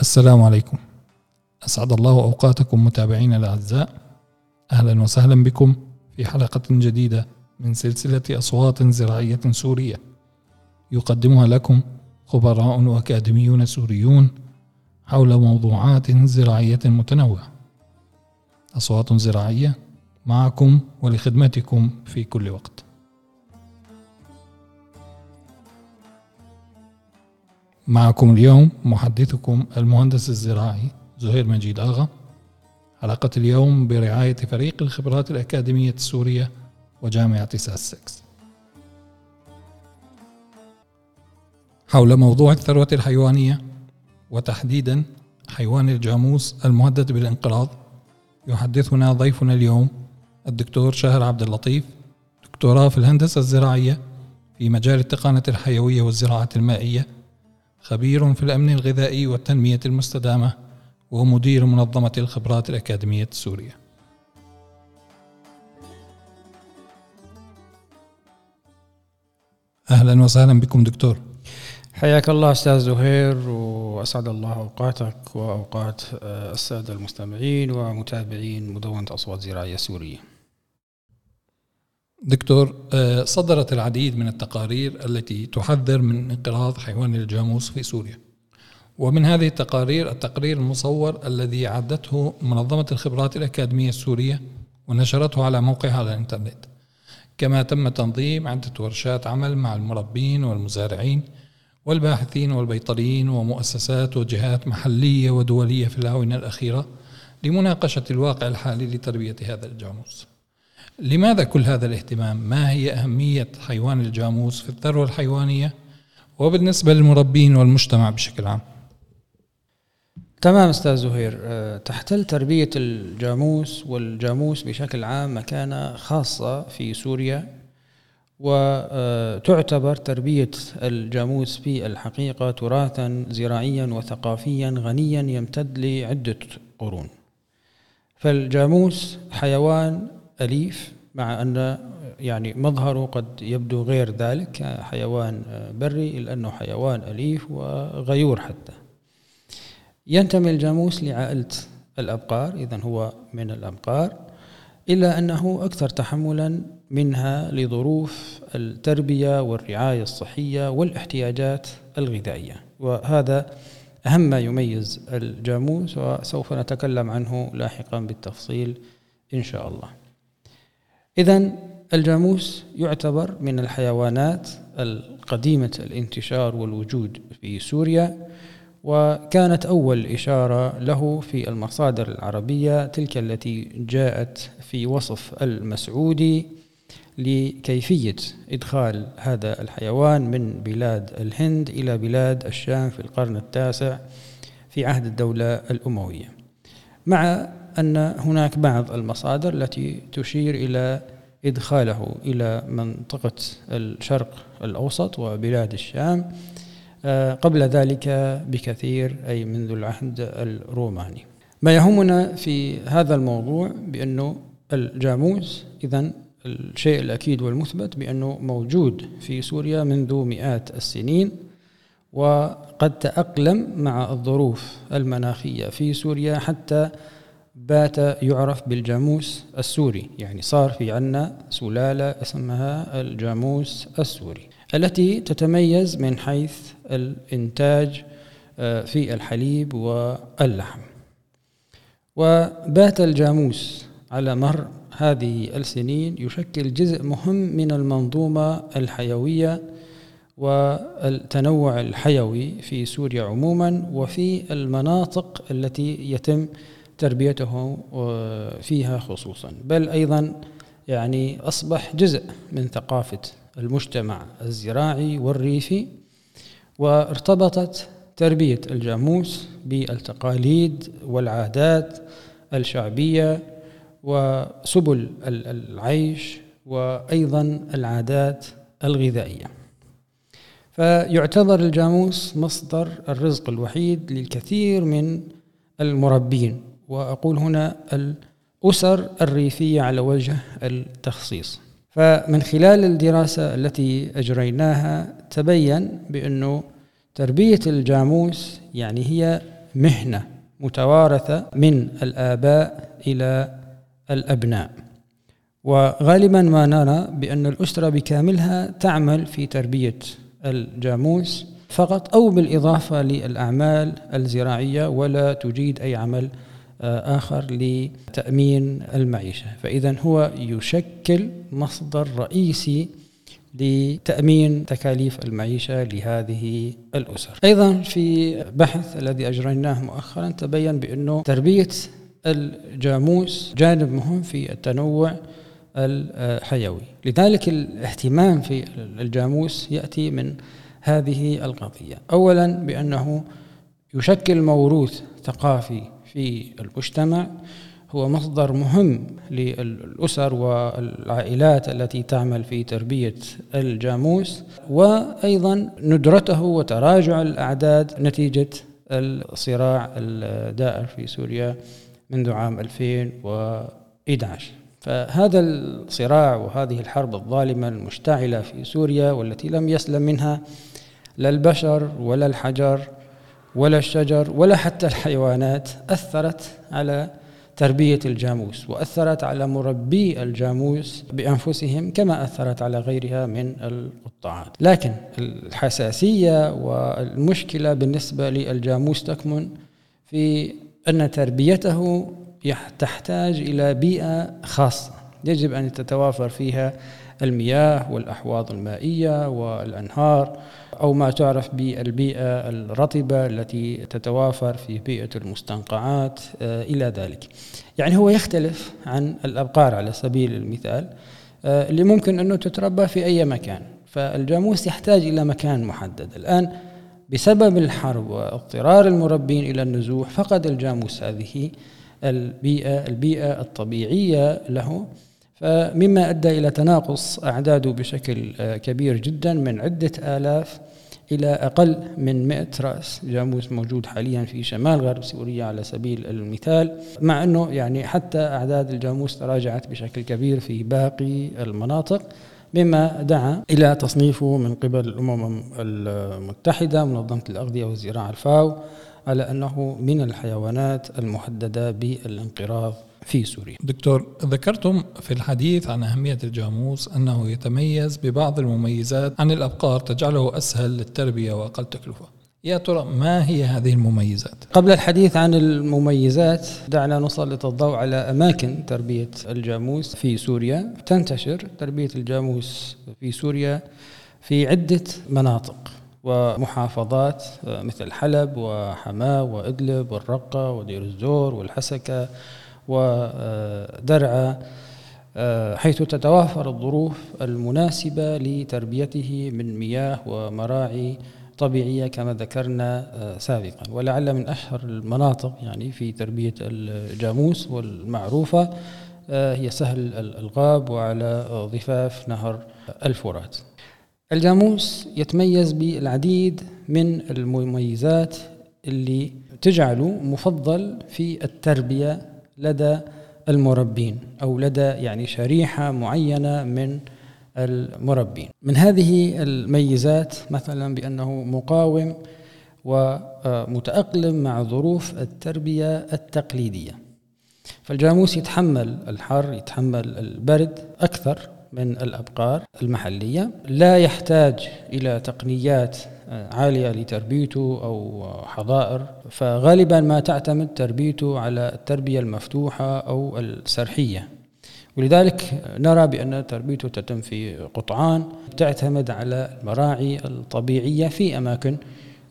السلام عليكم. أسعد الله أوقاتكم متابعينا الأعزاء. أهلا وسهلا بكم في حلقة جديدة من سلسلة أصوات زراعية سورية. يقدمها لكم خبراء وأكاديميون سوريون حول موضوعات زراعية متنوعة. أصوات زراعية معكم ولخدمتكم في كل وقت. معكم اليوم محدثكم المهندس الزراعي زهير مجيد آغا. حلقة اليوم برعاية فريق الخبرات الأكاديمية السورية وجامعة ساسكس حول موضوع الثروة الحيوانية وتحديدا حيوان الجاموس المهدد بالانقراض يحدثنا ضيفنا اليوم الدكتور شاهر عبد اللطيف دكتوراه في الهندسة الزراعية في مجال التقانة الحيوية والزراعة المائية. خبير في الأمن الغذائي والتنمية المستدامة ومدير منظمة الخبرات الأكاديمية السورية أهلا وسهلا بكم دكتور حياك الله أستاذ زهير وأسعد الله أوقاتك وأوقات آه، السادة المستمعين ومتابعين مدونة أصوات زراعية سورية. دكتور آه، صدرت العديد من التقارير التي تحذر من انقراض حيوان الجاموس في سوريا. ومن هذه التقارير التقرير المصور الذي عدته منظمة الخبرات الأكاديمية السورية ونشرته على موقعها على الإنترنت. كما تم تنظيم عدة ورشات عمل مع المربين والمزارعين والباحثين والبيطريين ومؤسسات وجهات محلية ودولية في الآونة الأخيرة لمناقشة الواقع الحالي لتربية هذا الجاموس. لماذا كل هذا الاهتمام؟ ما هي أهمية حيوان الجاموس في الثروة الحيوانية وبالنسبة للمربين والمجتمع بشكل عام؟ تمام أستاذ زهير أه، تحتل تربية الجاموس والجاموس بشكل عام مكانة خاصة في سوريا وتعتبر تربية الجاموس في الحقيقة تراثا زراعيا وثقافيا غنيا يمتد لعدة قرون فالجاموس حيوان أليف مع أن يعني مظهره قد يبدو غير ذلك حيوان بري إلا أنه حيوان أليف وغيور حتى. ينتمي الجاموس لعائلة الأبقار إذا هو من الأبقار إلا أنه أكثر تحملا منها لظروف التربية والرعاية الصحية والاحتياجات الغذائية. وهذا أهم ما يميز الجاموس وسوف نتكلم عنه لاحقا بالتفصيل إن شاء الله. إذا الجاموس يعتبر من الحيوانات القديمة الانتشار والوجود في سوريا وكانت أول إشارة له في المصادر العربية تلك التي جاءت في وصف المسعودي لكيفية إدخال هذا الحيوان من بلاد الهند إلى بلاد الشام في القرن التاسع في عهد الدولة الأموية. مع أن هناك بعض المصادر التي تشير إلى إدخاله إلى منطقة الشرق الأوسط وبلاد الشام آه، قبل ذلك بكثير أي منذ العهد الروماني. ما يهمنا في هذا الموضوع بأنه الجاموس إذا الشيء الأكيد والمثبت بأنه موجود في سوريا منذ مئات السنين وقد تأقلم مع الظروف المناخية في سوريا حتى بات يعرف بالجاموس السوري يعني صار في عنا سلالة اسمها الجاموس السوري التي تتميز من حيث الإنتاج آه، في الحليب واللحم. وبات الجاموس على مر هذه السنين يشكل جزء مهم من المنظومة الحيوية والتنوع الحيوي في سوريا عموما وفي المناطق التي يتم تربيته فيها خصوصا. بل أيضا يعني أصبح جزء من ثقافة المجتمع الزراعي والريفي وارتبطت تربية الجاموس بالتقاليد والعادات الشعبية وسبل العيش وأيضا العادات الغذائية. فيعتبر الجاموس مصدر الرزق الوحيد للكثير من المربين. وأقول هنا الأسر الريفية على وجه التخصيص. فمن خلال الدراسة التي أجريناها تبين بأنه تربية الجاموس يعني هي مهنة متوارثة من الآباء إلى الأبناء. وغالبا ما نرى بأن الأسرة بكاملها تعمل في تربية الجاموس فقط أو بالإضافة للأعمال الزراعية ولا تجيد أي عمل آخر لتأمين المعيشة. فإذا هو يشكل مصدر رئيسي لتأمين تكاليف المعيشة لهذه الأسر. أيضا في بحث الذي أجريناه مؤخرا تبين بأنه تربية الجاموس جانب مهم في التنوع الحيوي. لذلك الاهتمام في الجاموس يأتي من هذه القضية. أولا بأنه يشكل موروث ثقافي في المجتمع هو مصدر مهم للأسر والعائلات التي تعمل في تربية الجاموس وأيضا ندرته وتراجع الأعداد نتيجة الصراع الدائر في سوريا منذ عام 2011 فهذا الصراع وهذه الحرب الظالمة المشتعلة في سوريا والتي لم يسلم منها لا البشر ولا الحجر ولا الشجر ولا حتى الحيوانات أثرت على تربية الجاموس وأثرت على مربي الجاموس بأنفسهم كما أثرت على غيرها من القطاعات. لكن الحساسية والمشكلة بالنسبة للجاموس تكمن في أن تربيته تحتاج إلى بيئة خاصة. يجب أن تتوافر فيها المياه والأحواض المائية والأنهار أو ما تعرف بالبيئة الرطبة التي تتوافر في بيئة المستنقعات آه، إلى ذلك. يعني هو يختلف عن الأبقار على سبيل المثال آه، اللي ممكن أنه تتربى في أي مكان. فالجاموس يحتاج إلى مكان محدد. الآن بسبب الحرب واضطرار المربين إلى النزوح فقد الجاموس هذه البيئة البيئة الطبيعية له. فمما أدى إلى تناقص أعداده بشكل آه، كبير جدا من عدة آلاف إلى أقل من 100 رأس. جاموس موجود حاليا في شمال غرب سوريا على سبيل المثال مع أنه يعني حتى أعداد الجاموس تراجعت بشكل كبير في باقي المناطق مما دعا إلى تصنيفه من قبل الأمم المتحدة منظمة الأغذية والزراعة الفاو على أنه من الحيوانات المهددة بالانقراض. في سوريا. دكتور ذكرتم في الحديث عن أهمية الجاموس أنه يتميز ببعض المميزات عن الأبقار تجعله أسهل للتربية وأقل تكلفة. يا ترى ما هي هذه المميزات؟ قبل الحديث عن المميزات دعنا نسلط الضوء على أماكن تربية الجاموس في سوريا. تنتشر تربية الجاموس في سوريا في عدة مناطق ومحافظات مثل حلب وحماة وإدلب والرقة ودير الزور والحسكة ودرعا حيث تتوافر الظروف المناسبة لتربيته من مياه ومراعي طبيعية كما ذكرنا سابقا. ولعل من أشهر المناطق يعني في تربية الجاموس والمعروفة هي سهل الغاب وعلى ضفاف نهر الفرات. الجاموس يتميز بالعديد من المميزات اللي تجعله مفضل في التربية لدى المربين أو لدى يعني شريحة معينة من المربين. من هذه الميزات مثلا بأنه مقاوم ومتأقلم مع ظروف التربية التقليدية. فالجاموس يتحمل الحر يتحمل البرد أكثر من الأبقار المحلية. لا يحتاج إلى تقنيات عالية لتربيته أو حظائر. فغالبا ما تعتمد تربيته على التربية المفتوحة أو السرحية. ولذلك نرى بأن تربيته تتم في قطعان تعتمد على المراعي الطبيعية في أماكن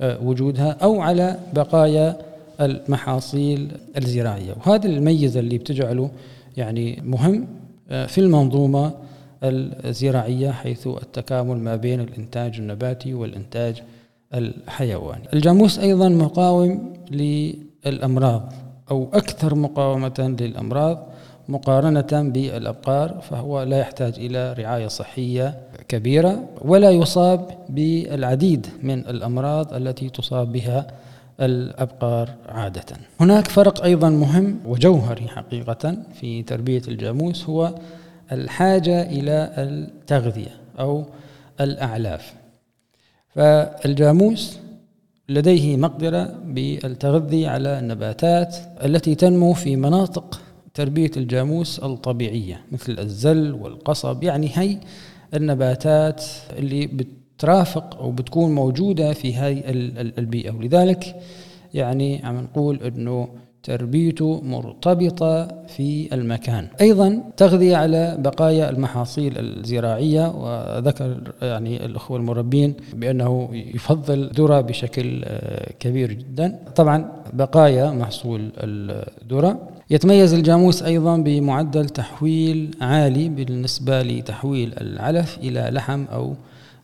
آه، وجودها أو على بقايا المحاصيل الزراعية. وهذا الميزة اللي بتجعله يعني مهم آه، في المنظومة الزراعية حيث التكامل ما بين الإنتاج النباتي والإنتاج الحيواني. الجاموس أيضا مقاوم للأمراض أو أكثر مقاومة للأمراض مقارنة بالأبقار فهو لا يحتاج إلى رعاية صحية كبيرة ولا يصاب بالعديد من الأمراض التي تصاب بها الأبقار عادة. هناك فرق أيضا مهم وجوهري حقيقة في تربية الجاموس هو الحاجة إلى التغذية أو الأعلاف. فالجاموس لديه مقدرة بالتغذي على النباتات التي تنمو في مناطق تربية الجاموس الطبيعية مثل الزل والقصب. يعني هي النباتات اللي بترافق أو بتكون موجودة في هذه البيئة. ولذلك يعني عم نقول أنه تربيته مرتبطة في المكان. أيضا تغذية على بقايا المحاصيل الزراعية وذكر يعني الأخوة المربين بأنه يفضل ذرة بشكل آه، كبير جدا. طبعا بقايا محصول الذرة. يتميز الجاموس أيضا بمعدل تحويل عالي بالنسبة لتحويل العلف إلى لحم أو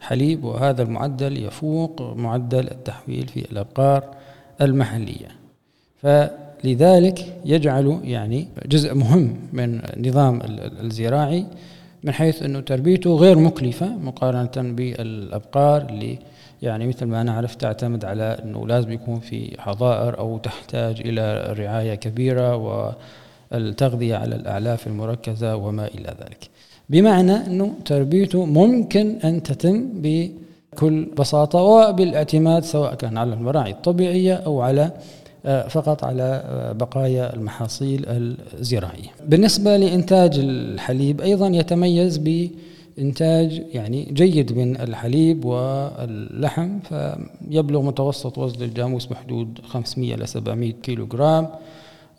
حليب وهذا المعدل يفوق معدل التحويل في الأبقار المحلية. فلذلك يجعل يعني جزء مهم من النظام الزراعي من حيث أنه تربيته غير مكلفة مقارنة بالأبقار اللي يعني مثل ما نعرف تعتمد على أنه لازم يكون في حظائر أو تحتاج إلى رعاية كبيرة والتغذية على الأعلاف المركزة وما إلى ذلك. بمعنى أنه تربيته ممكن أن تتم بكل بساطة وبالاعتماد سواء كان على المراعي الطبيعية أو على فقط على آه، بقايا المحاصيل الزراعية. بالنسبة لإنتاج الحليب أيضا يتميز بإنتاج يعني جيد من الحليب واللحم فيبلغ متوسط وزن الجاموس بحدود 500 إلى 700 كيلو جرام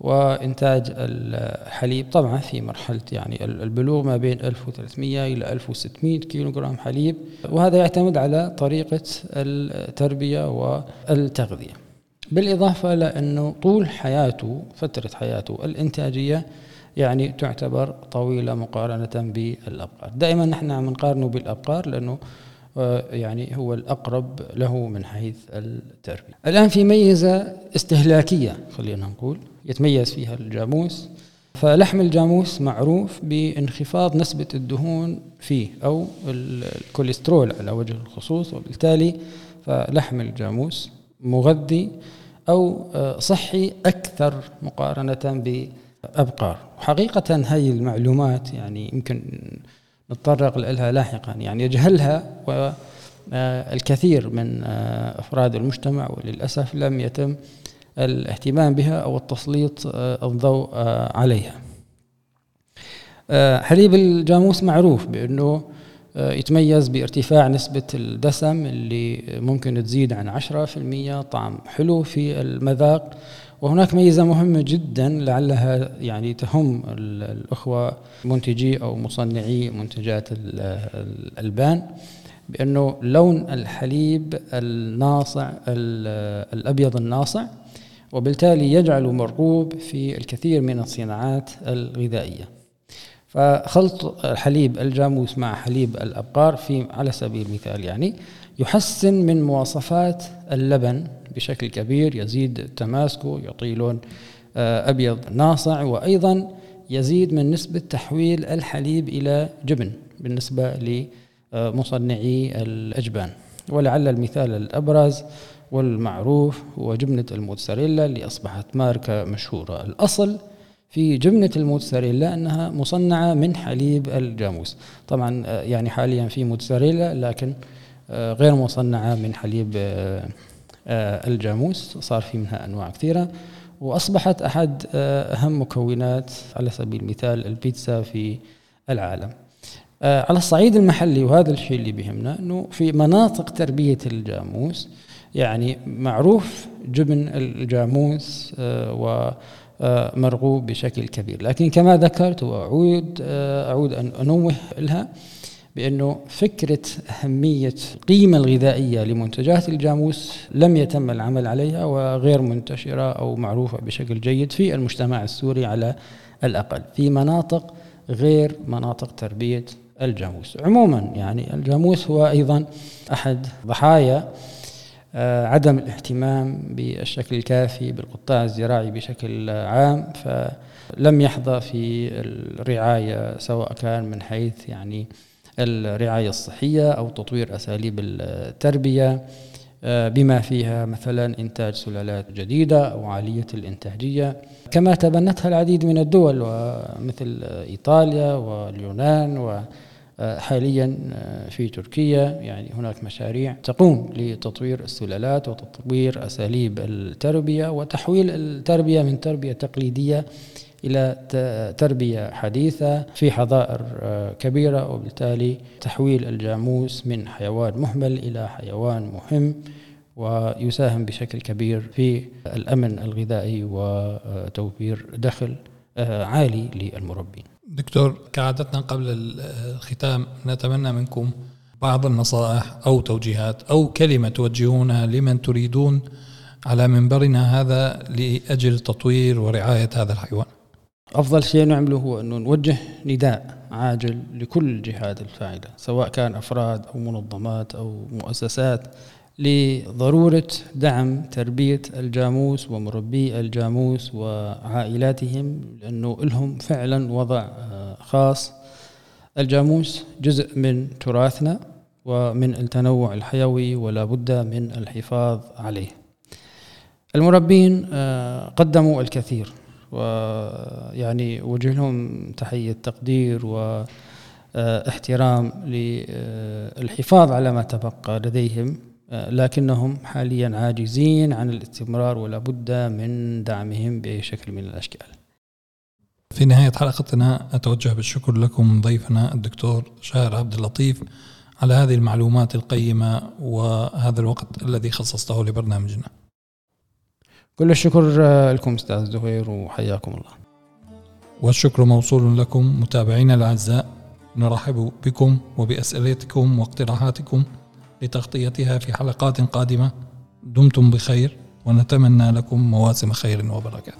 وإنتاج الحليب طبعا في مرحلة يعني البلوغ ما بين 1300 إلى 1600 كيلو جرام حليب. وهذا يعتمد على طريقة التربية والتغذية. بالإضافة إلى أنه طول حياته فترة حياته الإنتاجية يعني تعتبر طويلة مقارنة بالأبقار. دائما نحن عم نقارنه بالأبقار لأنه آه، يعني هو الأقرب له من حيث التربية. الآن في ميزة استهلاكية خلينا نقول يتميز فيها الجاموس. فلحم الجاموس معروف بانخفاض نسبة الدهون فيه أو الكوليسترول على وجه الخصوص وبالتالي فلحم الجاموس مغذي أو آه، صحي أكثر مقارنة بأبقار. وحقيقة هذه المعلومات يعني يمكن نتطرق لها لاحقا. يعني يجهلها والكثير من آه، أفراد المجتمع وللأسف لم يتم الاهتمام بها أو التسليط آه، الضوء عليها. حليب الجاموس معروف بأنه آه، يتميز بارتفاع نسبة الدسم اللي ممكن تزيد عن 10% طعم حلو في المذاق. وهناك ميزة مهمة جدا لعلها يعني تهم الأخوة منتجي أو مصنعي منتجات الألبان بأنه لون الحليب الناصع الأبيض الناصع وبالتالي يجعله مرغوب في الكثير من الصناعات الغذائية. فخلط حليب الجاموس مع حليب الأبقار في على سبيل المثال يعني يحسن من مواصفات اللبن بشكل كبير يزيد تماسكه يعطي لون آه، أبيض ناصع وأيضا يزيد من نسبة تحويل الحليب إلى جبن بالنسبة لمصنعي الأجبان. ولعل المثال الأبرز والمعروف هو جبنة الموتزاريلا اللي أصبحت ماركة مشهورة. الأصل في جبنة الموتزاريلا أنها مصنعة من حليب الجاموس. طبعا آه، يعني حاليا في موتزاريلا لكن آه، غير مصنعة من حليب آه، الجاموس. صار في منها أنواع كثيرة. وأصبحت أحد أهم مكونات على سبيل المثال البيتزا في العالم. على الصعيد المحلي وهذا الشيء اللي بيهمنا أنه في مناطق تربية الجاموس يعني معروف جبن الجاموس و مرغوب بشكل كبير. لكن كما ذكرت وأعود آه، أعود أن أنوه لها بأنه فكرة أهمية القيمة الغذائية لمنتجات الجاموس لم يتم العمل عليها وغير منتشرة أو معروفة بشكل جيد في المجتمع السوري على الأقل في مناطق غير مناطق تربية الجاموس. عموما يعني الجاموس هو أيضا أحد ضحايا آه، عدم الاهتمام بالشكل الكافي بالقطاع الزراعي بشكل عام فلم يحظى في الرعاية سواء كان من حيث يعني الرعاية الصحية أو تطوير أساليب التربية آه، بما فيها مثلا إنتاج سلالات جديدة أو عالية الإنتاجية. كما تبنتها العديد من الدول مثل إيطاليا واليونان آه، حاليا آه، في تركيا يعني هناك مشاريع تقوم لتطوير السلالات وتطوير أساليب التربية وتحويل التربية من تربية تقليدية إلى تربية حديثة في حظائر آه، كبيرة وبالتالي تحويل الجاموس من حيوان مهمل إلى حيوان مهم ويساهم بشكل كبير في الأمن الغذائي وتوفير دخل عالي للمربين. دكتور كعادتنا قبل الختام نتمنى منكم بعض النصائح أو توجيهات أو كلمة توجهونها لمن تريدون على منبرنا هذا لأجل تطوير ورعاية هذا الحيوان. أفضل شيء نعمله هو انه نوجه نداء عاجل لكل الجهات الفاعلة سواء كان أفراد أو منظمات أو مؤسسات لضرورة دعم تربية الجاموس ومربي الجاموس وعائلاتهم لأنه لهم فعلا وضع آه، خاص. الجاموس جزء من تراثنا ومن التنوع الحيوي ولا بد من الحفاظ عليه. المربين آه، قدموا الكثير ويعني وجه لهم تحية تقدير واحترام للحفاظ على ما تبقى لديهم. لكنهم حاليا عاجزين عن الاستمرار ولا بد من دعمهم بأي شكل من الأشكال. في نهاية حلقتنا أتوجه بالشكر لكم ضيفنا الدكتور شاهر عبد اللطيف على هذه المعلومات القيمة وهذا الوقت الذي خصصته لبرنامجنا. كل الشكر لكم أستاذ زهير وحياكم الله. والشكر موصول لكم متابعينا الأعزاء. نرحب بكم وبأسئلتكم واقتراحاتكم. لتغطيتها في حلقات قادمة دمتم بخير ونتمنى لكم مواسم خير وبركات.